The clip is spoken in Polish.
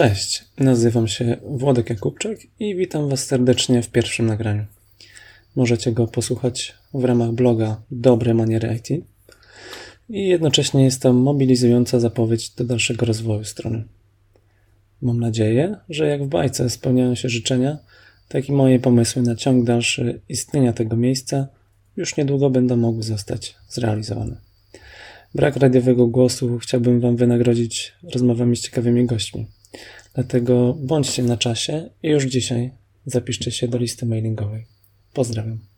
Cześć, nazywam się Włodek Jakubczak i witam Was serdecznie w pierwszym nagraniu. Możecie go posłuchać w ramach bloga Dobre Maniery IT i jednocześnie jest to mobilizująca zapowiedź do dalszego rozwoju strony. Mam nadzieję, że jak w bajce spełniają się życzenia, tak i moje pomysły na ciąg dalszy istnienia tego miejsca już niedługo będą mogły zostać zrealizowane. Brak radiowego głosu chciałbym Wam wynagrodzić rozmowami z ciekawymi gośćmi. Dlatego bądźcie na czasie i już dzisiaj zapiszcie się do listy mailingowej. Pozdrawiam.